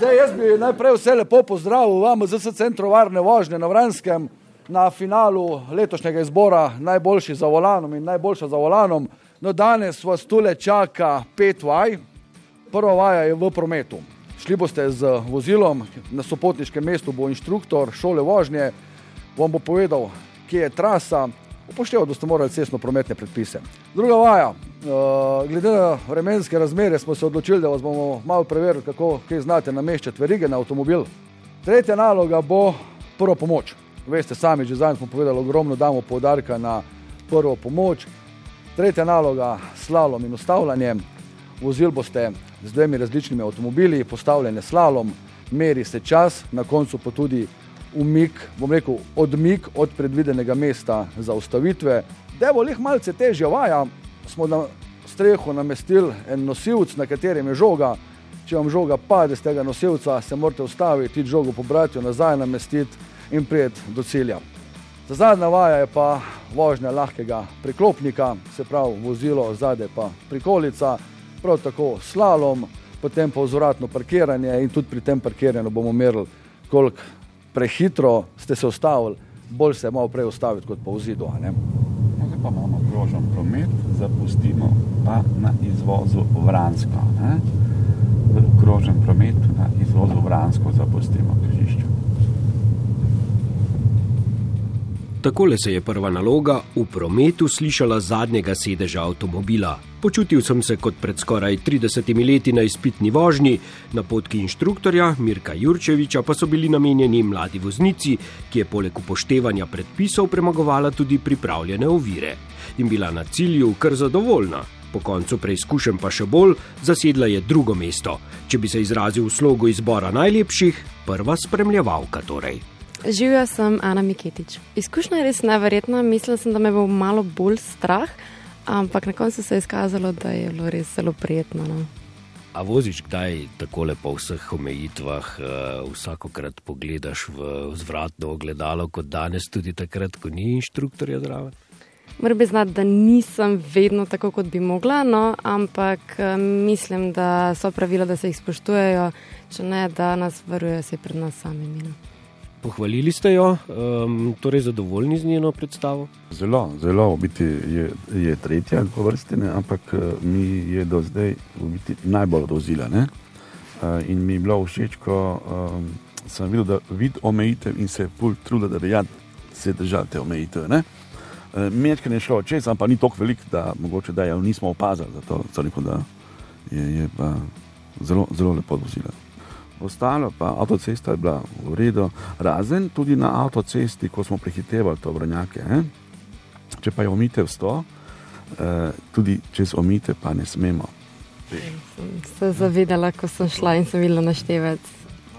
Zdaj, jaz bi najprej vse lepo pozdravil vam z centrom varne vožnje na Vranskem na finalu letošnjega izbora najboljši za volanom in najboljša za volanom. No, danes vas tule čaka pet vaj. Prva vaja je v prometu. Šli boste z vozilom, na sopotniškem mestu bo inštruktor šole vožnje, vam bo povedal, kje je trasa, upošteval, da ste morali cestno prometne predpise. Druga vaja, glede na vremenske razmere smo se odločili, da vas bomo malo preverili, kako znate nameščati verige na avtomobil. Tretja naloga bo prva pomoč. Veste, sami že zadnjič smo povedali, ogromno damo poudarka na prvo pomoč. Tretja naloga, slalom in ustavljanje. Vozil boste z dvemi različnimi avtomobili, postavljene slalom, meri se čas, na koncu pa tudi umik, bom rekel, odmik od predvidenega mesta za ustavitve. Da bo lih malce težja vaja, smo na streho namestili en nosilc, na katerem je žoga. Če vam žoga pade z tega nosilca, se morate ustaviti, žogo pobrati, jo nazaj namestiti in prijeti do cilja. Za zadnja vaja je pa vožnja lahkega priklopnika, se pravi vozilo zadaj pa prikolica, prav tako slalom, potem pa vzvratno parkiranje in tudi pri tem parkiranju bomo merili, koliko prehitro ste se ustavili, bolj se je malo prej ustaviti kot pa v zidu. Pa imamo krožen promet, zapustimo pa na izvozu Vransko. Ne? Krožen promet na izvozu Vransko zapustimo križišče. Takole se je prva naloga v prometu slišala zadnjega sedeža avtomobila. Počutil sem se kot pred skoraj 30 leti na izpitni vožnji, na potki inštruktorja Mirka Jurčeviča pa so bili namenjeni mladi voznici, ki je poleg upoštevanja predpisov premagovala tudi pripravljene ovire in bila na cilju kar zadovoljna. Po koncu preizkušen pa še bolj, zasedla je drugo mesto, če bi se izrazil v slogu izbora najlepših, prva spremljevalka torej. Živijo sem Ana Miketič. Izkušnja je res neverjetna, mislila sem, da me bo malo bolj strah, ampak na koncu se je izkazalo, da je bilo res zelo prijetno. No. A voziš kdaj tako lepo v vseh omejitvah, uh, vsakokrat pogledaš v zvratno ogledalo, kot danes, tudi takrat, ko ni inštruktorja zraven? Moram priznati, da nisem vedno tako, kot bi mogla, no, ampak uh, mislim, da so pravila, da se jih spoštujejo, če ne, da nas varujejo se pred nas samimi. No. Pohvalili ste jo, um, torej zadovoljni z njeno predstavo? Zelo, zelo, biti je, je tretja po vrsti, ne? ampak eh, mi je do zdaj najbolj dozila. Ne? Uh, in mi je bilo všeč, ko um, sem videl, da vid omejitev in se pol truda, da bi se držal te omejitve. Uh, Mečka je šlo čez, ampak ni tako velik, da mogoče da jo nismo opazili, zato da je, je pa zelo, zelo lepo dozila ostalo pa avtocesta je bila v redu, razen tudi na avtocesti, ko smo prehitevali to vrnjake. Eh? Če pa je omitev 100, eh, tudi čez omitev pa ne smemo. Sem se zavedala, ko sem šla in sem videla naštevec.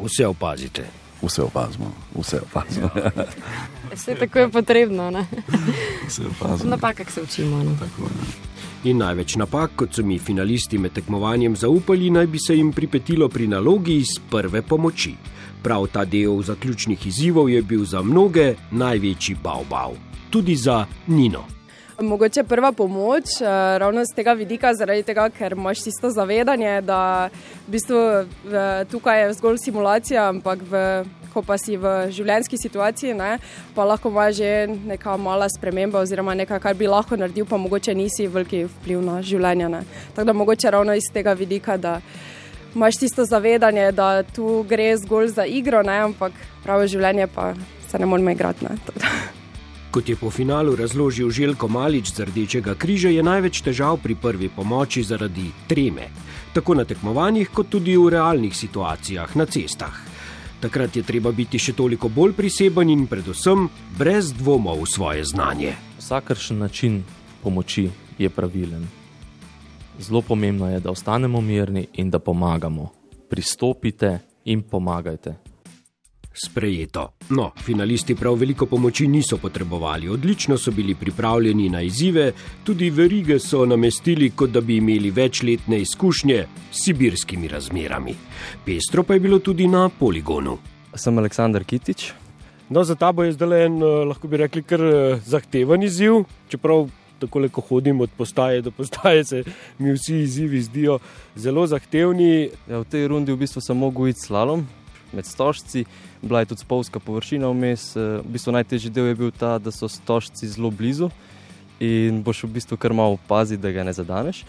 Vse opazite. Vse opazimo, vse opazimo. vse tako je potrebno. vse opazimo. Napaka, ki se učimo. No. Tako, In največ napak, kot so mi finalisti med tekmovanjem zaupali, naj bi se jim pripetilo pri nalogi iz prve pomoči. Prav ta del zaključnih izzivov je bil za mnoge največji bav-bav, tudi za Nino. Mogoče prva pomoč, eh, ravno z tega vidika, zaradi tega, ker imaš tisto zavedanje, da v bistvu tukaj je zgolj simulacija, ampak v ko pa si v življenjski situaciji, ne, pa lahko ima že neka mala sprememba, oziroma nekaj, kar bi lahko naredil, pa mogoče nisi veliki vpliv na življenje. Ne. Tako da mogoče ravno iz tega vidika, da imaš tisto zavedanje, da tu gre zgolj za igro, ne, ampak pravo življenje pa se ne moremo igrati. Ne, Kot je po finalu razložil Željko Malič z Rdečega križa, je največ težav pri prvi pomoči zaradi treme, tako na tekmovanjih, kot tudi v realnih situacijah na cestah. Takrat je treba biti še toliko bolj priseben in predvsem brez dvoma v svoje znanje. Vsakršen način pomoči je pravilen. Zelo pomembno je, da ostanemo mirni in da pomagamo. Pristopite in pomagajte sprejeto. No, finalisti prav veliko pomoči niso potrebovali, odlično so bili pripravljeni na izzive, tudi verige so namestili, kot da bi imeli večletne izkušnje s sibirskimi razmerami. Pestro pa je bilo tudi na poligonu. Sem Aleksandr Kitič. No, za ta bo je zdaj en, eh, lahko bi rekli, kar eh, zahteven izziv, čeprav tako le, ko hodim od postaje do postaje, se mi vsi izzivi zdijo zelo zahtevni. Ja, v tej rundi v bistvu sem mogel iti slalom med stožci, bila je tudi spolska površina vmes. V bistvu najtežji del je bil ta, da so stožci zelo blizu in boš v bistvu kar malo paziti, da ga ne zadaneš.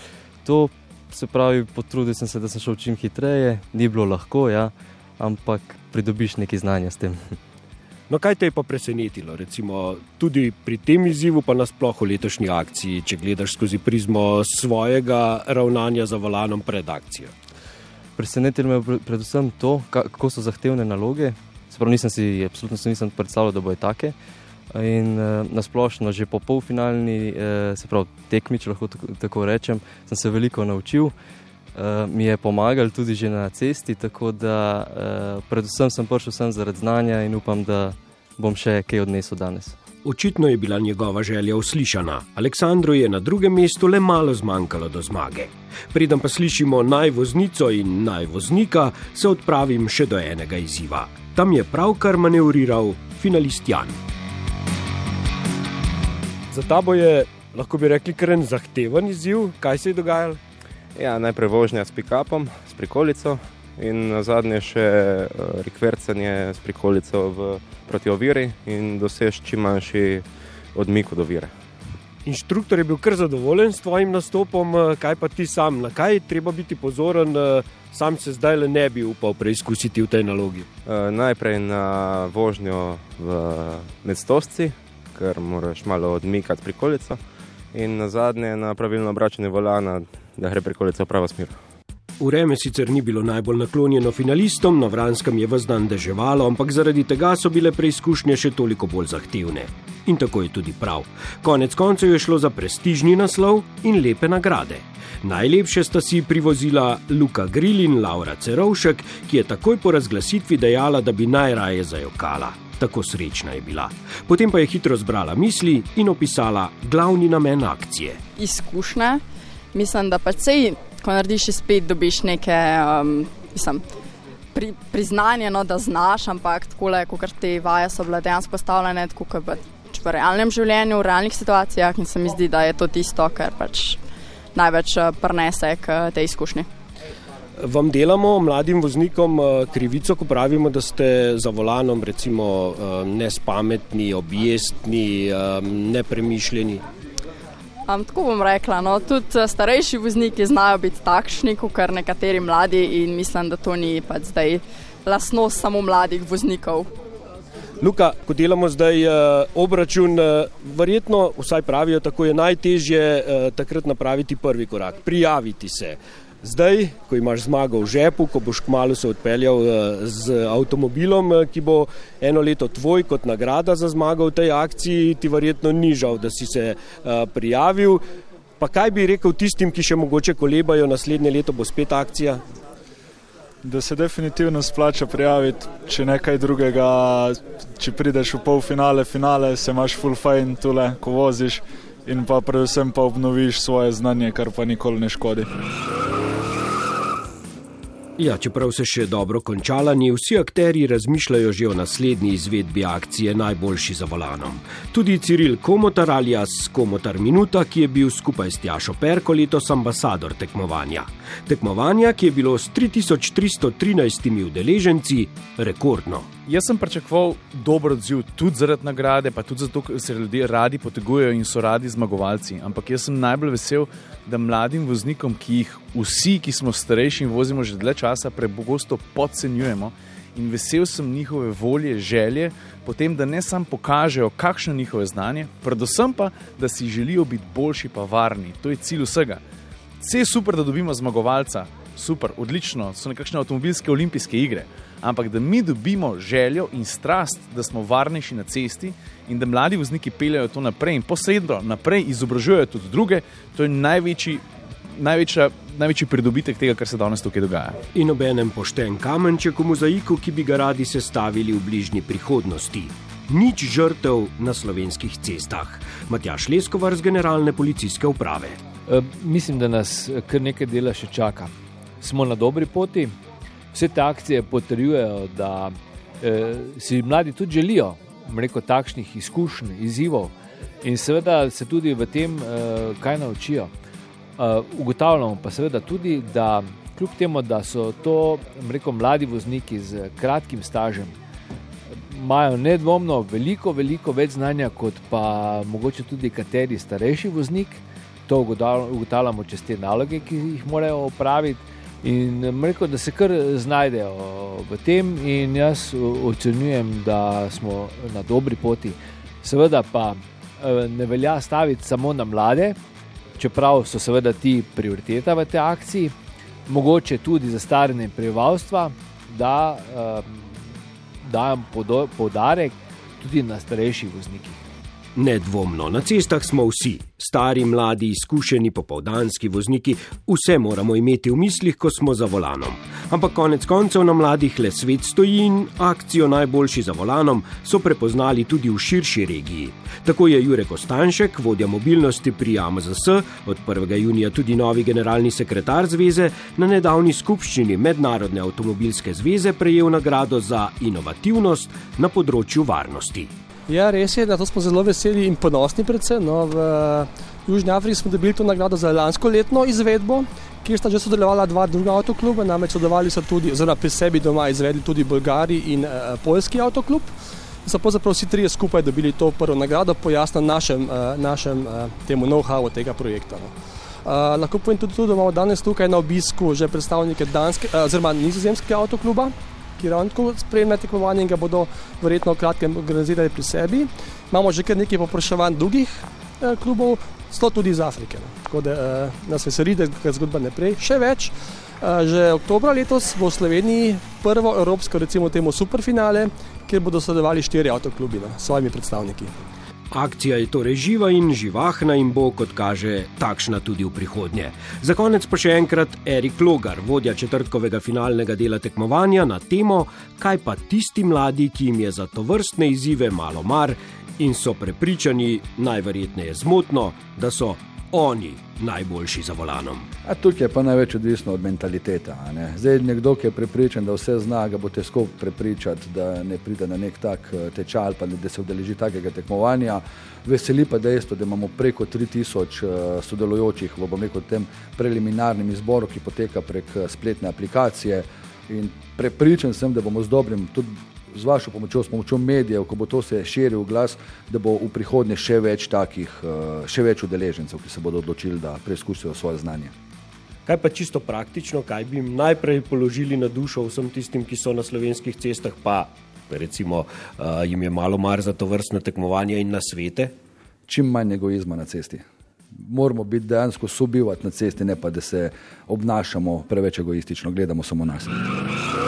To se pravi, potrudil sem se, da sem šel čim hitreje, ni bilo lahko, ja, ampak pridobiš nekaj znanja s tem. No, kaj te je pa presenetilo, recimo tudi pri tem izzivu, pa nasplošno v letošnji akciji, če gledaš skozi prizmo svojega ravnanja za valanom pred akcijo? Presenetilo me je predvsem to, kako so zahtevne naloge. Sprav nisem si, absolutno si nisem predstavljal, da bojo take. In uh, nasplošno, že po polfinalni, uh, se pravi, tekmi, če lahko tako, rečem, sem se veliko naučil. Uh, mi je pomagal tudi že na cesti, tako da uh, predvsem sem prišel sem zaradi znanja in upam, da bom še kaj odnesel danes. Očitno je bila njegova želja uslišana. Aleksandru je na drugem mestu le malo zmanjkalo do zmage. Preden pa slišimo najvoznico in najvoznika, se odpravim še do enega izziva. Tam je pravkar manevriral finalist Jan. Za ta bo je, lahko bi rekli, kar en zahteven izziv. Kaj se je dogajalo? Ja, najprej vožnja s pikapom, s prikolico in na zadnje še uh, rekvercanje s prikolico v, proti oviri in dosež čim manjši odmik od ovire. Inštruktor je bil kar zadovoljen s tvojim nastopom, eh, kaj pa ti sam, na kaj treba biti pozoren, eh, sam se zdaj le ne bi upal preizkusiti v tej nalogi. Uh, najprej na vožnjo v medstosci, ker moraš malo odmikati prikolico, in na zadnje na pravilno obračanje volana, da gre prikolica v pravo smer. Vreme sicer ni bilo najbolj naklonjeno finalistom, na Vranskem je vzdan deževalo, ampak zaradi tega so bile preizkušnje še toliko bolj zahtevne. In tako je tudi prav. Konec koncev je šlo za prestižni naslov in lepe nagrade. Najlepše sta si privozila Luka Grill in Laura Cerovšek, ki je takoj po razglasitvi dejala, da bi najraje zajokala. Tako srečna je bila. Potem pa je hitro zbrala misli in opisala glavni namen akcije. Izkušnja mislim, da pa sej, ko narediš spet, dobiš neke um, mislim, pri, priznanje, no, da znaš, ampak tako le, kot te vaje so bile dejansko postavljene, tako kot v, v realnem življenju, v realnih situacijah in se mi zdi, da je to tisto, kar pač največ uh, prenese k tej izkušnji. Vam delamo, mladim voznikom, uh, krivico, ko pravimo, da ste za volanom recimo nespametni, objestni, nepremišljeni. Um, tako bom rekla, no, tudi starejši vozniki znajo biti takšni, kot kar nekateri mladi, in mislim, da to ni pač zdaj lasnost samo mladih voznikov. Luka, ko delamo zdaj uh, obračun, uh, verjetno, vsaj pravijo, tako je najtežje takrat napraviti prvi korak, prijaviti se. Zdaj, ko imaš zmago v žepu, ko boš kmalo se odpeljal eh, z avtomobilom, eh, ki bo eno leto tvoj kot nagrada za zmago v tej akciji, ti verjetno ni žal, da si se eh, prijavil. Pa kaj bi rekel tistim, ki še mogoče kolebajo, naslednje leto bo spet akcija? Da se definitivno splača prijaviti, če nekaj drugega, če prideš v polfinale, finale, se imaš full fajn tule, ko voziš in pa predvsem pa obnoviš svoje znanje, kar pa nikoli ne škodi. Ja, čeprav se še dobro končala, ni vsi akteri razmišljajo že o naslednji izvedbi akcije Najboljši za volanom. Tudi Ciril Komotar alias Komotar Minuta, ki je bil skupaj s Tjašo Perko letos ambasador tekmovanja. Tekmovanja, ki je bilo s 3313 udeleženci rekordno. Jaz sem pričakoval dober odziv, tudi zaradi nagrade, pa tudi zato, ker se ljudje radi potegujejo in so radi zmagovalci. Ampak jaz sem najbolj vesel, da mladim voznikom, ki jih vsi, ki smo starejši in vozimo že dlje časa, prepogosto podcenjujemo. In vesel sem njihove volje, želje, potem, da ne samo pokažejo, kakšno je njihove znanje, predvsem pa, da si želijo biti boljši, pa varni. To je cilj vsega. Vse je super, da dobimo zmagovalca, super, odlično, so nekakšne avtomobilske olimpijske igre ampak da mi dobimo željo in strast, da smo varnejši na cesti in da mladi vozniki peljajo to naprej in posredno naprej izobražujejo tudi druge, to je največji. Največja, največji pridobitek tega, kar se danes tukaj dogaja. In obenem pošten kamenček v mozaiku, ki bi ga radi sestavili v bližnji prihodnosti. Nič žrtev na slovenskih cestah. Matjaš Leskovar z Generalne policijske uprave. E, mislim, da nas kar nekaj dela še čaka. Smo na dobri poti, vse te akcije potrjujejo, da eh, si mladi tudi želijo rekel, takšnih izkušenj, izzivov In seveda se tudi v tem, uh, kaj naučijo. Uh, ugotavljamo pa seveda tudi, da kljub temu, da so to rekel, mladi vozniki z kratkim stažem, imajo nedvomno veliko, veliko več znanja kot pa mogoče tudi kateri starejši voznik. To ugotavljamo čez te naloge, ki jih morajo opraviti. In rekel, da se kar znajdejo v tem, in jaz ocenjujem, da smo na dobri poti. Seveda pa eh, ne velja staviti samo na mlade, čeprav so seveda ti prioriteta v tej akciji, mogoče tudi za staranje prebivalstva, da um, dajem poudarek tudi na starejših voznikih. Nedvomno, na cestah smo vsi, stari, mladi, izkušeni, popovdanski vozniki, vse moramo imeti v mislih, ko smo za volanom. Ampak konec koncev na mladih le svet stoji in akcijo najboljši za volanom so prepoznali tudi v širši regiji. Tako je Jurek Ostanšek, vodja mobilnosti pri AMZS, od 1. junija tudi novi generalni sekretar zveze, na nedavni skupščini Mednarodne avtomobilske zveze prejel nagrado za inovativnost na področju varnosti. Ja, res je, da smo zelo veseli in ponosni. Predvsem, no, v Južni Afriki smo dobili to nagrado za lansko letno izvedbo, kjer sta že sodelovala dva druga avtokluba, namreč sodelovali so tudi, oziroma pri sebi doma izvedli tudi Bolgari in uh, Poljski avtoklub. So pravzaprav vsi trije skupaj dobili to prvo nagrado, pojasnjeno našem, uh, našem uh, temu know-howu tega projekta. No. Uh, lahko povem tudi to, da imamo danes tukaj na obisku že predstavnike danske, uh, oziroma nizozemskega avtokluba, ki ravno tako spremlja tekmovanje in ga bodo verjetno v kratkem organizirali pri sebi. Imamo že kar nekaj popraševanj drugih eh, klubov, sto tudi iz Afrike. No. Tako da eh, nas veseli, da je zgodba naprej. Še več, eh, že oktobra letos bo v Sloveniji prvo evropsko, recimo temu superfinale, kjer bodo sodelovali štiri avtoklubi no, s svojimi predstavniki. Akcija je torej živa in živahna in bo, kot kaže, takšna tudi v prihodnje. Za konec pa še enkrat Erik Logar, vodja četrtkovega finalnega dela tekmovanja na temo, kaj pa tisti mladi, ki jim je za to vrstne izzive malo mar in so prepričani, najverjetneje zmotno, da so oni najboljši za volanom. A tukaj je pa največ odvisno od mentalitete. Ne? Zdaj, nekdo, ki je prepričan, da vse zna, ga bo težko prepričati, da ne pride na nek tak eh, tečaj ali pa da se udeleži takega tekmovanja. Veseli pa dejstvo, da imamo preko 3000 eh, sodelujočih v tem preliminarnem izboru, ki poteka prek eh, spletne aplikacije. In prepričan sem, da bomo z dobrim, tudi z vašo pomočjo, s pomočjo medijev, ko bo to se širil glas, da bo v prihodnje še več takih, eh, še več udeležencev, ki se bodo odločili, da preizkusijo svoje znanje. Kaj pa čisto praktično, kaj bi jim najprej položili na dušo vsem tistim, ki so na slovenskih cestah, pa recimo uh, jim je malo mar za to vrstne tekmovanje in na svete? Čim manj egoizma na cesti. Moramo biti dejansko sobivati na cesti, ne pa da se obnašamo preveč egoistično, gledamo samo na sebe.